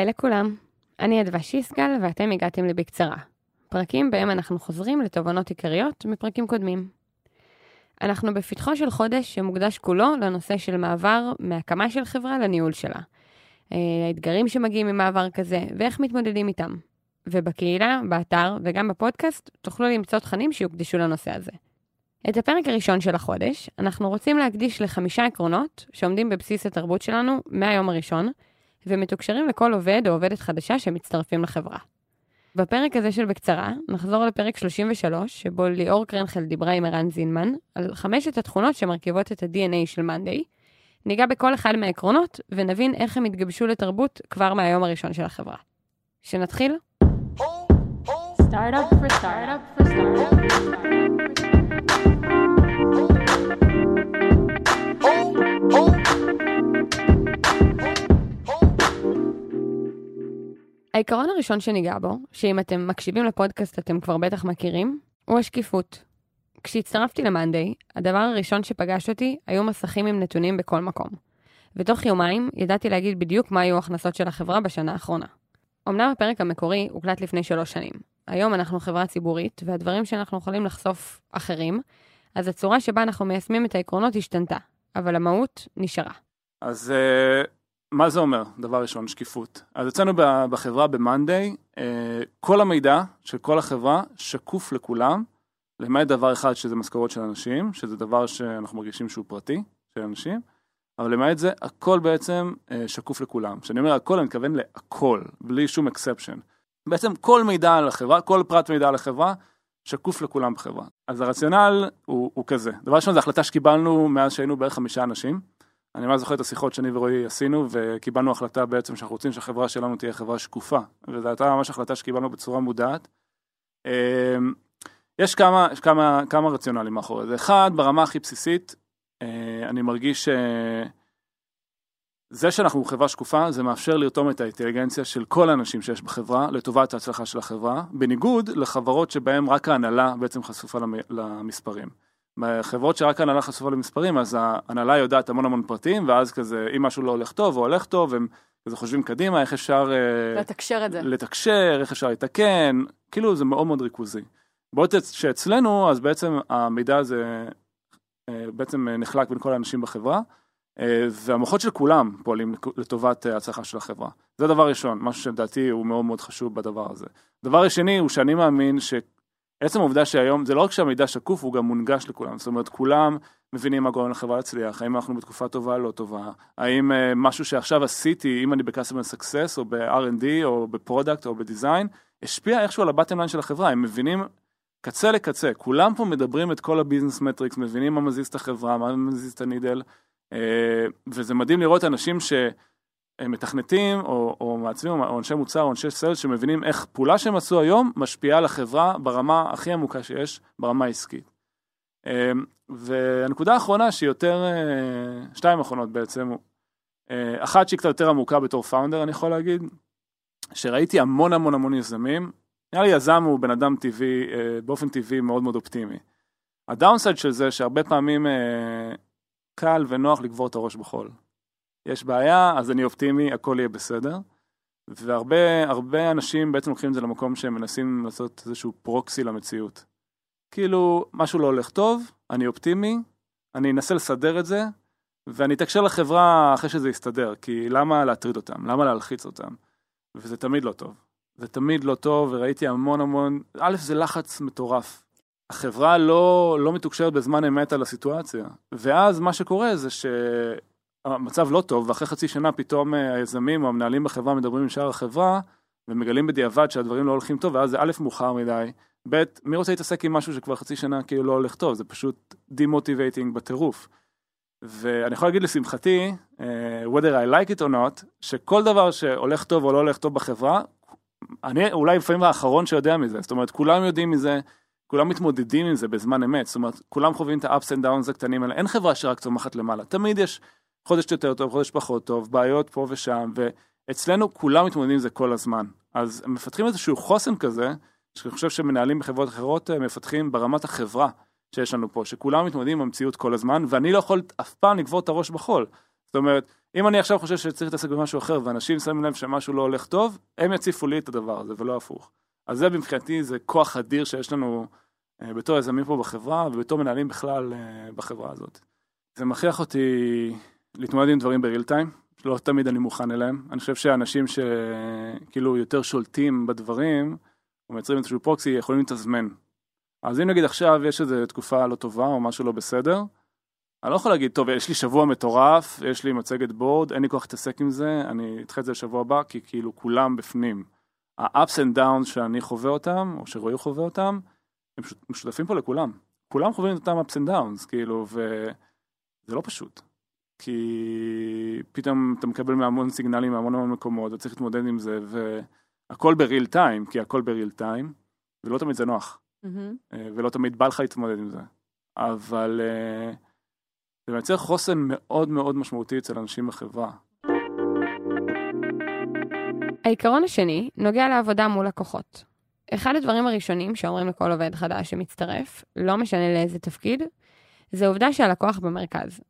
היי לכולם, אני אדווה שיסגל ואתם הגעתם לבקצרה. פרקים בהם אנחנו חוזרים לתובנות עיקריות מפרקים קודמים. אנחנו בפתחו של חודש שמוקדש כולו לנושא של מעבר מהקמה של חברה לניהול שלה. אה, האתגרים שמגיעים ממעבר כזה ואיך מתמודדים איתם. ובקהילה, באתר וגם בפודקאסט תוכלו למצוא תכנים שיוקדשו לנושא הזה. את הפרק הראשון של החודש אנחנו רוצים להקדיש לחמישה עקרונות שעומדים בבסיס התרבות שלנו מהיום הראשון, ומתוקשרים לכל עובד או עובדת חדשה שמצטרפים לחברה. בפרק הזה של בקצרה, נחזור לפרק 33, שבו ליאור קרנחל דיברה עם ערן זינמן, על חמשת התכונות שמרכיבות את ה-DNA של מאנדיי. ניגע בכל אחד מהעקרונות, ונבין איך הם התגבשו לתרבות כבר מהיום הראשון של החברה. שנתחיל? Startup for startup for startup for העיקרון הראשון שניגע בו, שאם אתם מקשיבים לפודקאסט אתם כבר בטח מכירים, הוא השקיפות. כשהצטרפתי למאנדיי, הדבר הראשון שפגש אותי היו מסכים עם נתונים בכל מקום. ותוך יומיים ידעתי להגיד בדיוק מה היו ההכנסות של החברה בשנה האחרונה. אמנם הפרק המקורי הוקלט לפני שלוש שנים. היום אנחנו חברה ציבורית, והדברים שאנחנו יכולים לחשוף אחרים, אז הצורה שבה אנחנו מיישמים את העקרונות השתנתה, אבל המהות נשארה. אז uh, מה זה אומר, דבר ראשון, שקיפות? אז אצלנו בחברה ב-Monday, uh, כל המידע של כל החברה שקוף לכולם, למעט דבר אחד שזה משכורות של אנשים, שזה דבר שאנחנו מרגישים שהוא פרטי, של אנשים, אבל למעט זה, הכל בעצם uh, שקוף לכולם. כשאני אומר הכל, אני מתכוון להכל, בלי שום אקספשן. בעצם כל מידע על החברה, כל פרט מידע על החברה, שקוף לכולם בחברה. אז הרציונל הוא, הוא כזה. דבר ראשון, זו החלטה שקיבלנו מאז שהיינו בערך חמישה אנשים. אני ממש זוכר את השיחות שאני ורועי עשינו, וקיבלנו החלטה בעצם שאנחנו רוצים שהחברה שלנו תהיה חברה שקופה. וזו הייתה ממש החלטה שקיבלנו בצורה מודעת. אמ, יש כמה, כמה, כמה רציונלים מאחורי זה. אחד, ברמה הכי בסיסית, אה, אני מרגיש זה שאנחנו חברה שקופה, זה מאפשר לרתום את האינטליגנציה של כל האנשים שיש בחברה לטובת ההצלחה של החברה, בניגוד לחברות שבהן רק ההנהלה בעצם חשופה למספרים. בחברות שרק ההנהלה חשופה למספרים, אז ההנהלה יודעת המון המון פרטים, ואז כזה, אם משהו לא הולך טוב או הולך טוב, הם כזה חושבים קדימה, איך אפשר... אה, לתקשר את זה. לתקשר, איך אפשר לתקן, כאילו זה מאוד מאוד ריכוזי. בעוד שאצלנו, אז בעצם המידע הזה אה, בעצם נחלק בין כל האנשים בחברה. אה, והמוחות של כולם פועלים לטובת אה, הצלחה של החברה. זה דבר ראשון, משהו שלדעתי הוא מאוד מאוד חשוב בדבר הזה. דבר שני הוא שאני מאמין שעצם העובדה שהיום, זה לא רק שהמידע שקוף, הוא גם מונגש לכולם. זאת אומרת, כולם מבינים מה גורם לחברה להצליח, האם אנחנו בתקופה טובה לא טובה, האם אה, משהו שעכשיו עשיתי, אם אני ב-customer success או ב-R&D או ב product או ב design, השפיע איכשהו על ה bottom line של החברה, הם מבינים קצה לקצה, כולם פה מדברים את כל ה business metrics, מבינים מה מזיז את החברה, מה מזיז את ה needle. אה, וזה מדהים לראות אנשים שהם מתכנתים או, או מעצבים או אנשי מוצר או אנשי סלס שמבינים איך פעולה שהם עשו היום משפיעה על החברה ברמה הכי עמוקה שיש, ברמה העסקית. אה, והנקודה האחרונה שהיא יותר, אה, שתיים אחרונות בעצם, אחת שהיא קצת יותר עמוקה בתור פאונדר אני יכול להגיד, שראיתי המון המון המון יזמים, נראה לי יזם הוא בן אדם טבעי, באופן טבעי מאוד מאוד אופטימי. הדאונסייד של זה שהרבה פעמים קל ונוח לקבור את הראש בחול. יש בעיה, אז אני אופטימי, הכל יהיה בסדר. והרבה אנשים בעצם לוקחים את זה למקום שהם מנסים לעשות איזשהו פרוקסי למציאות. כאילו, משהו לא הולך טוב, אני אופטימי, אני אנסה לסדר את זה, ואני אתקשר לחברה אחרי שזה יסתדר, כי למה להטריד אותם? למה להלחיץ אותם? וזה תמיד לא טוב. זה תמיד לא טוב, וראיתי המון המון, א', זה לחץ מטורף. החברה לא, לא מתוקשרת בזמן אמת על הסיטואציה. ואז מה שקורה זה שהמצב לא טוב, ואחרי חצי שנה פתאום אה, היזמים או המנהלים בחברה מדברים עם שאר החברה, ומגלים בדיעבד שהדברים לא הולכים טוב, ואז זה א', מאוחר מדי, ב', מי רוצה להתעסק עם משהו שכבר חצי שנה כאילו לא הולך טוב, זה פשוט demotivating בטירוף. ואני יכול להגיד לשמחתי, uh, whether I like it or not, שכל דבר שהולך טוב או לא הולך טוב בחברה, אני אולי לפעמים האחרון שיודע מזה, זאת אומרת כולם יודעים מזה, כולם מתמודדים עם זה בזמן אמת, זאת אומרת, כולם חווים את ה-ups and downs הקטנים האלה, אין חברה שרק צומחת למעלה, תמיד יש חודש יותר טוב, חודש פחות טוב, בעיות פה ושם, ואצלנו כולם מתמודדים עם זה כל הזמן. אז הם מפתחים איזשהו חוסן כזה, שאני חושב שמנהלים בחברות אחרות אה, מפתחים ברמת החברה שיש לנו פה, שכולם מתמודדים עם המציאות כל הזמן, ואני לא יכול אף פעם לקבור את הראש בחול. זאת אומרת, אם אני עכשיו חושב שצריך להתעסק במשהו אחר, ואנשים שמים לב שמשהו לא הולך טוב, הם יציפו לי את הדבר הזה, ולא הפוך. אז זה מבחינתי, זה כוח אדיר שיש לנו אה, בתור יזמים פה בחברה, ובתור מנהלים בכלל אה, בחברה הזאת. זה מכריח אותי להתמודד עם דברים בריל טיים, לא תמיד אני מוכן אליהם. אני חושב שאנשים שכאילו יותר שולטים בדברים, או מייצרים איזשהו פרוקסי, יכולים להתזמן. אז אם נגיד עכשיו יש איזו תקופה לא טובה או משהו לא בסדר, אני לא יכול להגיד, טוב, יש לי שבוע מטורף, יש לי מצגת בורד, אין לי כוח להתעסק עם זה, אני אדחה את זה לשבוע הבא, כי כאילו כולם בפנים. ה-ups and downs שאני חווה אותם, או שרועי חווה אותם, הם משותפים פה לכולם. כולם חווים את אותם ups and downs, כאילו, וזה לא פשוט. כי פתאום אתה מקבל מהמון סיגנלים מהמון המון מקומות, וצריך להתמודד עם זה, והכל בריל טיים, כי הכל בריל טיים, ולא תמיד זה נוח. Mm-hmm. ולא תמיד בא לך להתמודד עם זה. אבל uh, זה מייצר חוסן מאוד מאוד משמעותי אצל אנשים בחברה. העיקרון השני נוגע לעבודה מול לקוחות. אחד הדברים הראשונים שאומרים לכל עובד חדש שמצטרף, לא משנה לאיזה תפקיד, זה העובדה שהלקוח במרכז.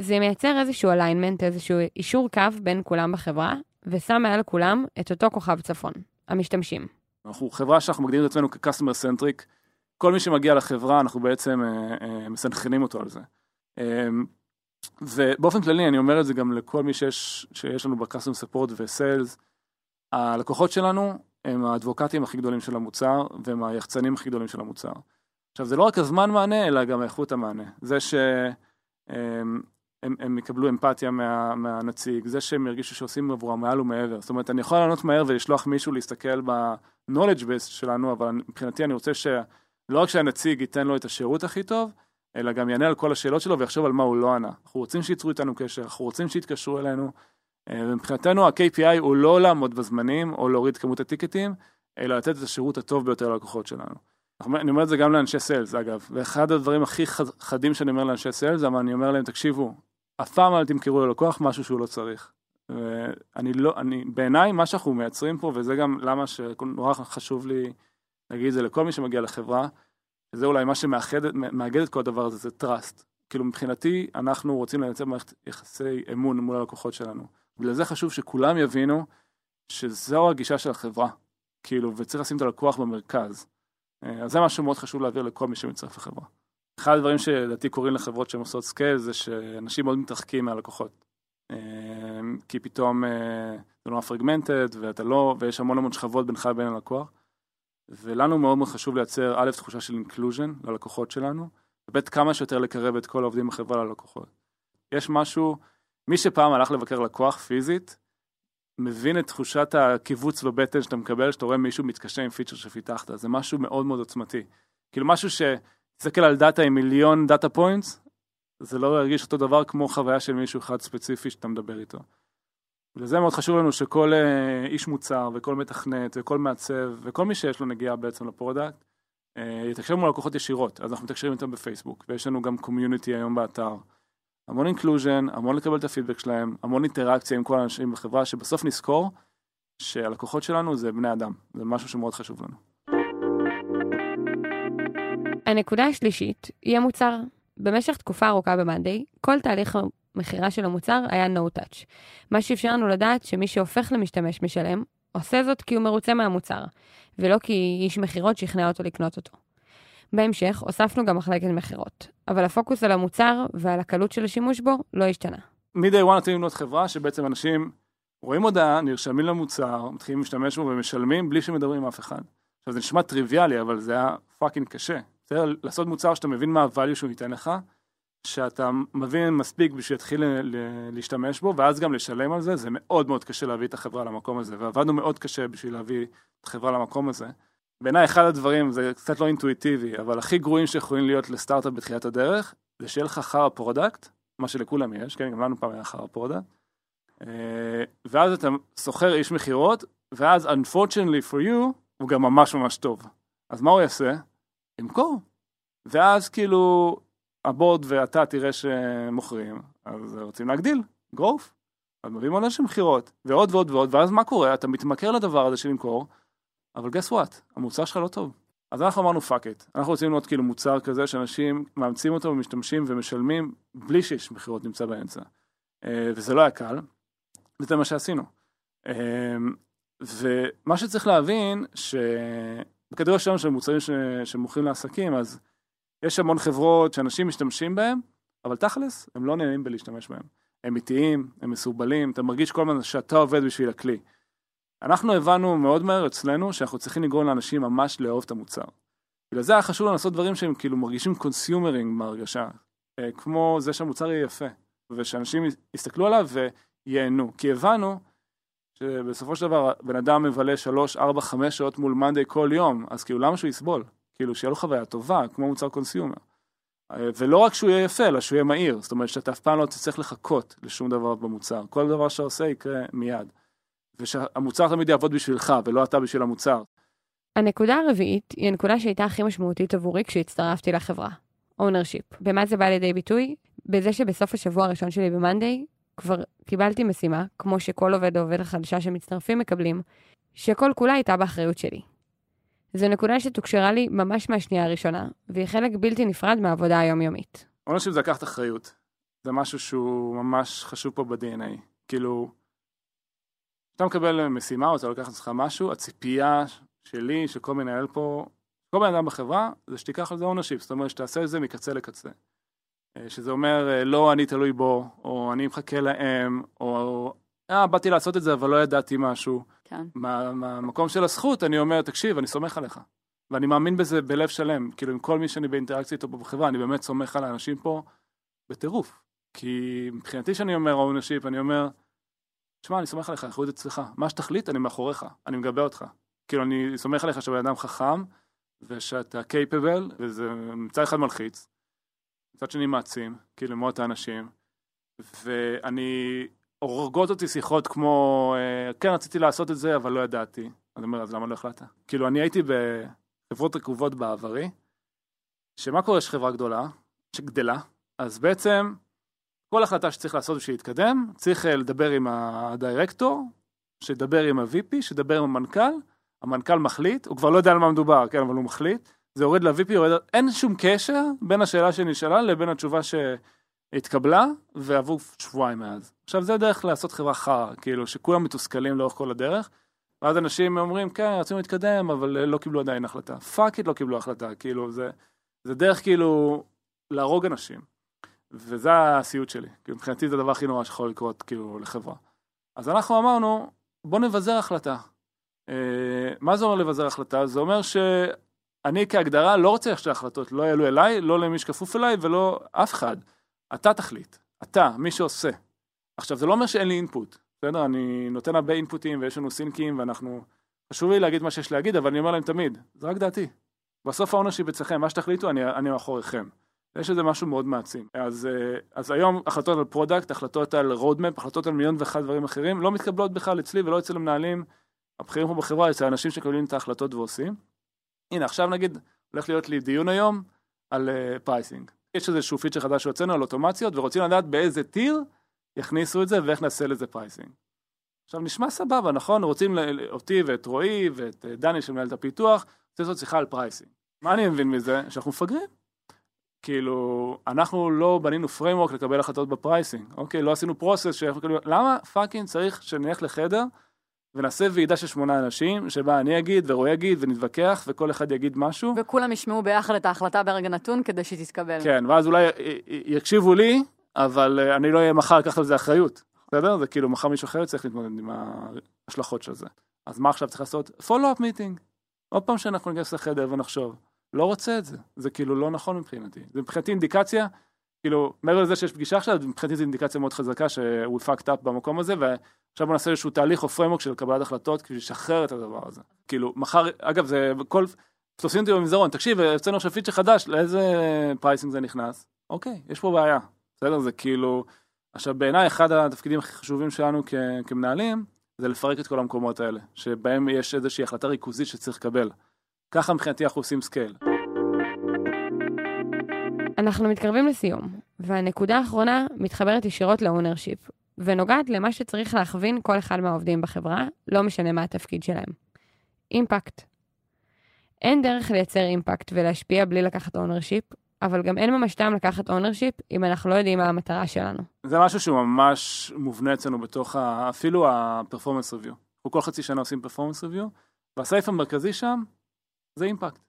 זה מייצר איזשהו alignment, איזשהו אישור קו בין כולם בחברה, ושם מעל כולם את אותו כוכב צפון, המשתמשים. אנחנו חברה שאנחנו מגדירים את עצמנו כ-customer centric, כל מי שמגיע לחברה אנחנו בעצם אה, אה, מסנכרנים אותו על זה. אה, ובאופן כללי אני אומר את זה גם לכל מי שיש, שיש לנו ב-customer support ו-sales, הלקוחות שלנו הם האדבוקטים הכי גדולים של המוצר והם היחצנים הכי גדולים של המוצר. עכשיו זה לא רק הזמן מענה אלא גם איכות המענה. זה שהם הם, הם יקבלו אמפתיה מה, מהנציג, זה שהם ירגישו שעושים עבורם מעל ומעבר. זאת אומרת, אני יכול לענות מהר ולשלוח מישהו להסתכל ב-knowledge base שלנו, אבל מבחינתי אני רוצה שלא רק שהנציג ייתן לו את השירות הכי טוב, אלא גם יענה על כל השאלות שלו ויחשוב על מה הוא לא ענה. אנחנו רוצים שייצרו איתנו קשר, אנחנו רוצים שיתקשרו אלינו, אה, ומבחינתנו ה-KPI הוא לא לעמוד בזמנים או להוריד כמות הטיקטים, אלא לתת את השירות הטוב ביותר ללקוחות שלנו. אני אומר את זה גם לאנשי סיילס אגב, ואחד הדברים הכי חדים שאני אומר לאנשי סיילס, זה אני אומר להם, תקשיבו, אף פעם אל תמכרו ללקוח משהו שהוא לא צריך. אני לא, אני, בעיניי מה שאנחנו מייצרים פה, וזה גם למה שנורא חשוב לי להגיד את זה לכל מי שמגיע לחברה, וזה אולי מה שמאגד את כל הדבר הזה, זה trust. כאילו מבחינתי, אנחנו רוצים לייצר מערכת יחסי אמון מול הלקוחות שלנו. בגלל זה חשוב שכולם יבינו שזו הגישה של החברה, כאילו, וצריך לשים את הלקוח במרכז. אז זה משהו מאוד חשוב להעביר לכל מי שמצטרף לחברה. אחד הדברים שלדעתי קורים לחברות שהן עושות scale זה שאנשים מאוד מתרחקים מהלקוחות. אמ, כי פתאום אה, זה נורא fragmented ואתה לא, ויש המון המון שכבות בינך לבין הלקוח. ולנו מאוד מאוד חשוב לייצר א', תחושה של inclusion ללקוחות שלנו, וב', כמה שיותר לקרב את כל העובדים בחברה ללקוחות. יש משהו, מי שפעם הלך לבקר לקוח פיזית, מבין את תחושת הכיווץ בבטן שאתה מקבל, שאתה רואה מישהו מתקשר עם פיצ'ר שפיתחת, זה משהו מאוד מאוד עוצמתי. כאילו משהו ש... תסתכל על דאטה עם מיליון data points, זה לא ירגיש אותו דבר כמו חוויה של מישהו אחד ספציפי שאתה מדבר איתו. ולזה מאוד חשוב לנו שכל אה, איש מוצר וכל מתכנת וכל מעצב וכל מי שיש לו נגיעה בעצם ל product, אה, יתקשר מול לקוחות ישירות, אז אנחנו מתקשרים איתם בפייסבוק, ויש לנו גם community היום באתר. המון inclusion, המון לקבל את הפידבק שלהם, המון אינטראקציה עם כל האנשים בחברה, שבסוף נזכור שהלקוחות שלנו זה בני אדם, זה משהו שמאוד חשוב לנו. הנקודה השלישית היא המוצר. במשך תקופה ארוכה ב monday, כל תהליך המכירה של המוצר היה no touch. מה שאפשר לנו לדעת שמי שהופך למשתמש משלם, עושה זאת כי הוא מרוצה מהמוצר, ולא כי איש מכירות שכנע אותו לקנות אותו. בהמשך הוספנו גם מחלקת מכירות, אבל הפוקוס על המוצר ועל הקלות של השימוש בו לא השתנה. מ-day one אתם לבנות חברה שבעצם אנשים רואים הודעה, נרשמים למוצר, מתחילים להשתמש בו ומשלמים בלי שמדברים עם אף אחד. עכשיו זה נשמע טריוויאלי, אבל זה היה fucking קשה. בסדר? לעשות מוצר שאתה מבין מה ה value שהוא ייתן לך, שאתה מבין מספיק בשביל להתחיל להשתמש בו, ואז גם לשלם על זה, זה מאוד מאוד קשה להביא את החברה למקום הזה, ועבדנו מאוד קשה בשביל להביא את החברה למקום הזה. בעיניי אחד הדברים, זה קצת לא אינטואיטיבי, אבל הכי גרועים שיכולים להיות לסטארט-אפ בתחילת הדרך, זה שיהיה לך חרא product, מה שלכולם יש, כן, גם לנו פעם היה חרא product, אה, ואז אתה שוכר איש מכירות, ואז unfortunately for you, הוא גם ממש ממש טוב. אז מה הוא יעשה? למכור. ואז כאילו ה board ואתה תראה שמוכרים, אז רוצים להגדיל, growth. אז מביאים עוד אנשים מכירות, ועוד ועוד ועוד, ואז מה קורה? אתה מתמכר לדבר הזה של למכור, אבל guess what? המוצר שלך לא טוב. אז אנחנו אמרנו fuck it, אנחנו רוצים לראות כאילו מוצר כזה שאנשים מאמצים אותו ומשתמשים ומשלמים בלי שיש מכירות נמצא באמצע. אה, וזה לא היה קל, וזה מה שעשינו. אה, ומה שצריך להבין, שבקטגוריה שלנו של מוצרים שמוכרים לעסקים, אז יש המון חברות שאנשים משתמשים בהם, אבל תכלס, הם לא נהנים בלהשתמש בהם. הם איטיים, הם מסורבלים, אתה מרגיש כל הזמן שאתה עובד בשביל הכלי. אנחנו הבנו מאוד מהר אצלנו שאנחנו צריכים לגרום לאנשים ממש לאהוב את המוצר. בגלל זה היה חשוב לנו לעשות דברים שהם כאילו מרגישים קונסיומרינג בהרגשה, אה, כמו זה שהמוצר יהיה יפה, ושאנשים יסתכלו עליו וייהנו. כי הבנו שבסופו של דבר בן אדם מבלה 3, 4, 5 שעות מול מאנדיי כל יום, אז כאילו למה שהוא יסבול? כאילו שיהיה לו חוויה טובה, כמו מוצר קונסיומר. אה, ולא רק שהוא יהיה יפה, אלא שהוא יהיה מהיר, זאת אומרת שאתה אף פעם לא תצטרך לחכות לשום דבר במוצר, כל דבר שאתה עושה יקרה מיד. ושהמוצר תמיד יעבוד בשבילך ולא אתה בשביל המוצר. הנקודה הרביעית היא הנקודה שהייתה הכי משמעותית עבורי כשהצטרפתי לחברה, ownership. במה זה בא לידי ביטוי? בזה שבסוף השבוע הראשון שלי ב-Monday כבר קיבלתי משימה, כמו שכל עובד או עובד החדשה שמצטרפים מקבלים, שכל כולה הייתה באחריות שלי. זו נקודה שתוקשרה לי ממש מהשנייה הראשונה, והיא חלק בלתי נפרד מהעבודה היומיומית. ownership זה לקחת אחריות. זה משהו שהוא ממש חשוב פה ב-DNA. כאילו, כשאתה מקבל משימה או אתה לוקח לעצמך משהו, הציפייה שלי, של כל מנהל פה, כל בן אדם בחברה, זה שתיקח על זה ownership, זאת אומרת שתעשה את זה מקצה לקצה. אה, שזה אומר, אה, לא אני תלוי בו, או אני מחכה להם, או אה, באתי לעשות את זה אבל לא ידעתי משהו. כן. מהמקום של הזכות אני אומר, תקשיב, אני סומך עליך. ואני מאמין בזה בלב שלם, כאילו עם כל מי שאני באינטראקציה איתו בחברה, אני באמת סומך על האנשים פה בטירוף. כי מבחינתי שאני אומר ownership, אני אומר, תשמע, אני סומך עליך, האחריות אצלך. מה שתחליט, אני מאחוריך, אני מגבה אותך. כאילו, אני סומך עליך שאתה בן אדם חכם, ושאתה קייפבל, וזה מצד אחד מלחיץ, מצד שני מעצים, כאילו, את האנשים, ואני, הורגות אותי שיחות כמו, אה, כן, רציתי לעשות את זה, אבל לא ידעתי. אז אני אומר, אז למה לא החלטת? כאילו, אני הייתי בחברות רקובות בעברי, שמה קורה יש חברה גדולה, שגדלה, אז בעצם כל החלטה שצריך לעשות בשביל להתקדם, צריך אה, לדבר עם הדירקטור, שידבר עם ה-VP, שידבר עם המנכ"ל, המנכ"ל מחליט, הוא כבר לא יודע על מה מדובר, כן, אבל הוא מחליט, זה יורד ל-VP, יורד... אין שום קשר בין השאלה שנשאלה לבין התשובה שהתקבלה, ועברו שבועיים מאז. עכשיו זה דרך לעשות חברה חרא, כאילו, שכולם מתוסכלים לאורך כל הדרך, ואז אנשים אומרים, כן, רצינו להתקדם, אבל לא קיבלו עדיין החלטה. fuck it לא קיבלו החלטה, כאילו, זה, זה דרך כאילו להרוג אנשים. וזה הסיוט שלי, כי מבחינתי זה הדבר הכי נורא שיכול לקרות כאילו לחברה. אז אנחנו אמרנו, בוא נבזר החלטה. אה, מה זה אומר לבזר החלטה? זה אומר שאני כהגדרה לא רוצה שההחלטות לא יעלו אליי, לא למי שכפוף אליי ולא אף אחד. אתה תחליט, אתה, מי שעושה. עכשיו זה לא אומר שאין לי אינפוט, בסדר? אני נותן הרבה אינפוטים ויש לנו סינקים ואנחנו... חשוב לי להגיד מה שיש להגיד, אבל אני אומר להם תמיד, זה רק דעתי. בסוף העונש היא אצלכם, מה שתחליטו אני, אני מאחוריכם. יש איזה משהו מאוד מעצים. אז, אה, אז היום החלטות על product, החלטות על roadmap, החלטות על מיליון ואחד דברים אחרים, לא מתקבלות בכלל אצלי ולא אצל המנהלים הבכירים פה בחברה, אצל האנשים שמקבלים את ההחלטות ועושים. הנה, עכשיו נגיד, הולך להיות לי דיון היום על pricing. Uh, יש איזשהו פיצ'ר חדש שהוצאנו על אוטומציות, ורוצים לדעת באיזה tier יכניסו את זה ואיך נעשה לזה pricing. עכשיו נשמע סבבה, נכון? רוצים אותי ואת רועי ואת אה, דני שמנהל את הפיתוח, רוצה לעשות שיחה על pricing. מה אני מבין מזה? שאנחנו מפגרים. כאילו, אנחנו לא בנינו framework לקבל החלטות ב pricing, אוקיי? לא עשינו process שאנחנו כאילו, למה fucking צריך שנלך לחדר ונעשה ועידה של שמונה אנשים, שבה אני אגיד ורועי יגיד ונתווכח וכל אחד יגיד משהו. וכולם ישמעו ביחד את ההחלטה ברגע נתון כדי שהיא תתקבל. כן, ואז אולי יקשיבו לי, אבל אה, אני לא אהיה מחר לקחת על זה אחריות, בסדר? זה כאילו מחר מישהו אחר צריך להתמודד עם ההשלכות של זה. אז מה עכשיו צריך לעשות? follow-up meeting. עוד פעם שאנחנו ניכנס לחדר ונחשוב. לא רוצה את זה, זה כאילו לא נכון מבחינתי, זה מבחינתי אינדיקציה, כאילו מעבר לזה שיש פגישה עכשיו, מבחינתי זו אינדיקציה מאוד חזקה שהוא fucked up במקום הזה, ועכשיו בוא נעשה איזשהו תהליך או פרמוק של קבלת החלטות כדי לשחרר את הדבר הזה. כאילו מחר, אגב זה כל, תופסים אותי במזרון, תקשיב, יוצאנו עכשיו פיצ'ר חדש, לאיזה pricing זה נכנס? אוקיי, יש פה בעיה, בסדר? זה כאילו, עכשיו בעיניי אחד התפקידים הכי חשובים שלנו כ, כמנהלים, זה לפרק את כל המקומות האלה, שבהם יש איזושהי החלטה ריכוזית שצריך לקבל. ככה מבחינתי אנחנו עושים scale. אנחנו מתקרבים לסיום, והנקודה האחרונה מתחברת ישירות ל ownership, ונוגעת למה שצריך להכווין כל אחד מהעובדים בחברה, לא משנה מה התפקיד שלהם. impact. אין דרך לייצר impact ולהשפיע בלי לקחת ownership, אבל גם אין ממש טעם לקחת ownership אם אנחנו לא יודעים מה המטרה שלנו. זה משהו שהוא ממש מובנה אצלנו בתוך ה... אפילו ה-performance review. אנחנו כל חצי שנה עושים performance review, והסעיף המרכזי שם זה impact.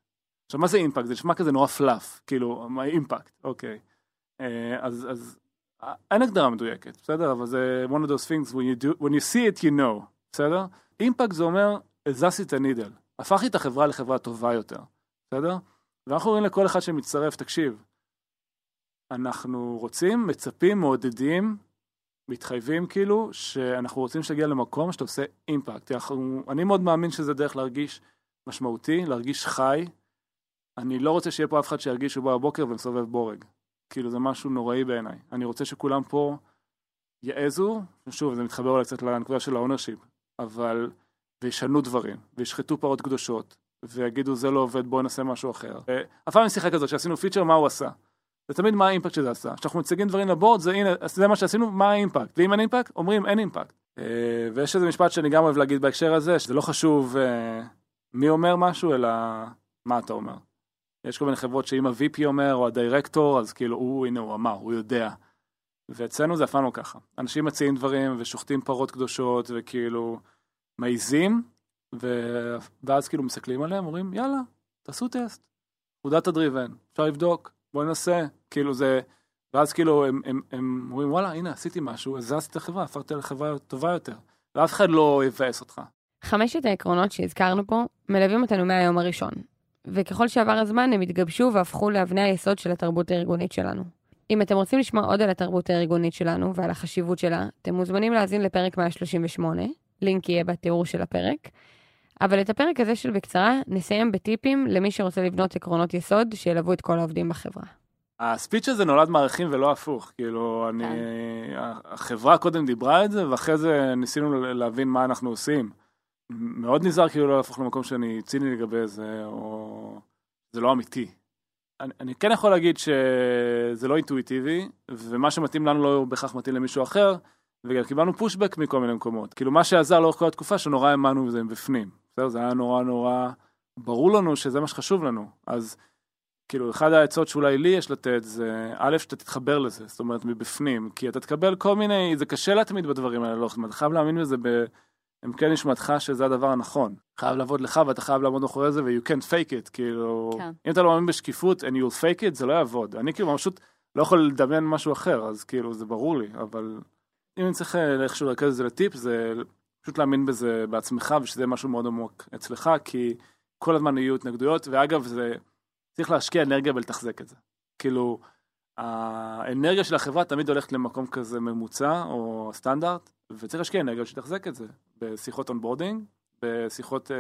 עכשיו, מה זה impact? זה נשמע כזה נורא fluff, כאילו, מה impact, אוקיי. אה, אז, אז אין הגדרה מדויקת, בסדר? אבל זה one of those things, when you, do, when you see it, you know, בסדר? אימפקט זה אומר, הזזתי את הנידל, הפכתי את החברה לחברה טובה יותר, בסדר? ואנחנו אומרים לכל אחד שמצטרף, תקשיב, אנחנו רוצים, מצפים, מעודדים, מתחייבים כאילו, שאנחנו רוצים שתגיע למקום שאתה עושה אימפקט. אני מאוד מאמין שזה דרך להרגיש משמעותי, להרגיש חי. אני לא רוצה שיהיה פה אף אחד שירגיש שהוא בא בבוקר ומסובב בורג. כאילו זה משהו נוראי בעיניי. אני רוצה שכולם פה יעזו, ושוב, זה מתחבר אולי קצת לנקודה של ה ownership, אבל, וישנו דברים, וישחטו פרות קדושות, ויגידו זה לא עובד, בואו נעשה משהו אחר. אף פעם שיחה כזאת שעשינו פיצ'ר, מה הוא עשה. זה תמיד מה ה impact שזה עשה. כשאנחנו מציגים דברים ל board, זה הנה, זה מה שעשינו, מה ה impact. ואם אין impact, אומרים אין impact. אה, ויש איזה משפט שאני גם אוהב להגיד בהקשר הזה, שזה לא חשוב אה, מי אומר משהו, אלא מה אתה אומר. יש כל מיני חברות שאם ה-VP אומר, או הדירקטור, אז כאילו, הוא, הנה, הוא אמר, הוא יודע. ואצלנו זה אף פעם לא ככה. אנשים מציעים דברים ושוחטים פרות קדושות, וכאילו, מעיזים, ו... ואז כאילו מסתכלים עליהם, אומרים, יאללה, תעשו טסט. פקודת הדריבן, אפשר לבדוק, בוא ננסה, כאילו זה, ואז כאילו הם, הם, הם אומרים, וואלה, הנה, עשיתי משהו, הזזתי את החברה, הפכתי לחברה טובה יותר, ואף אחד לא יבאס אותך. חמשת העקרונות שהזכרנו פה מלווים אותנו מהיום הראשון, וככל שעבר הזמן הם התגבשו והפכו לאבני היסוד של התרבות הארגונית שלנו. אם אתם רוצים לשמוע עוד על התרבות הארגונית שלנו ועל החשיבות שלה, אתם מוזמנים להאזין לפרק 138, לינק יהיה בתיאור של הפרק. אבל את הפרק הזה של בקצרה נסיים בטיפים למי שרוצה לבנות עקרונות יסוד שילוו את כל העובדים בחברה. הספיץ' הזה נולד מערכים ולא הפוך, כאילו, אני, כן. החברה קודם דיברה את זה, ואחרי זה ניסינו להבין מה אנחנו עושים. מאוד נזהר כאילו לא להפוך למקום שאני ציני לגבי זה, או זה לא אמיתי. אני, אני כן יכול להגיד שזה לא אינטואיטיבי, ומה שמתאים לנו לא בהכרח מתאים למישהו אחר, וגם קיבלנו פושבק מכל מיני מקומות. כאילו מה שעזר לאורך כל התקופה שנורא האמנו בזה מבפנים. בסדר, זה היה נורא נורא ברור לנו שזה מה שחשוב לנו. אז כאילו, אחד העצות שאולי לי יש לתת זה, א', שאתה תתחבר לזה, זאת אומרת, מבפנים, כי אתה תקבל כל מיני, זה קשה להתמיד בדברים האלה, לא, אתה חייב להאמין בזה בעמקי כן נשמתך שזה הדבר הנכון. חייב לעבוד לך ואתה חייב לעמוד מאחורי זה ו-you can't fake it, כאילו, כן. אם אתה לא מאמין בשקיפות and you'll fake it, זה לא יעבוד. אני כאילו פשוט לא יכול לדמיין משהו אחר, אז כאילו, זה ברור לי, אבל אם אני צריך אה, איכשהו לרכז את זה לטיפ, זה פשוט להאמין בזה בעצמך ושזה משהו מאוד עמוק אצלך, כי כל הזמן יהיו התנגדויות, ואגב, זה צריך להשקיע אנרגיה ולתחזק את זה. כאילו, האנרגיה של החברה תמיד הולכת למקום כזה ממוצע או סטנדרט, וצריך להשקיע אנרגיה שתחזק את זה, בשיחות onboarding, בשיחות uh,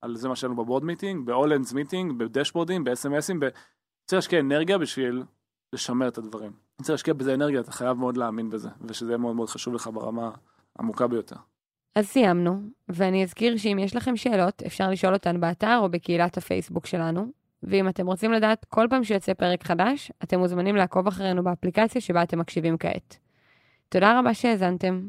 על זה מה שלנו ב board meeting, ב-all-hands meeting, בדשבורדים, ב-SMSים, ב... צריך להשקיע אנרגיה בשביל לשמר את הדברים. צריך להשקיע בזה אנרגיה, אתה חייב מאוד להאמין בזה, ושזה יהיה מאוד מאוד חשוב לך ברמה עמוקה ביותר. אז סיימנו, ואני אזכיר שאם יש לכם שאלות, אפשר לשאול אותן באתר או בקהילת הפייסבוק שלנו. ואם אתם רוצים לדעת כל פעם שיוצא פרק חדש, אתם מוזמנים לעקוב אחרינו באפליקציה שבה אתם מקשיבים כעת. תודה רבה שהאזנתם.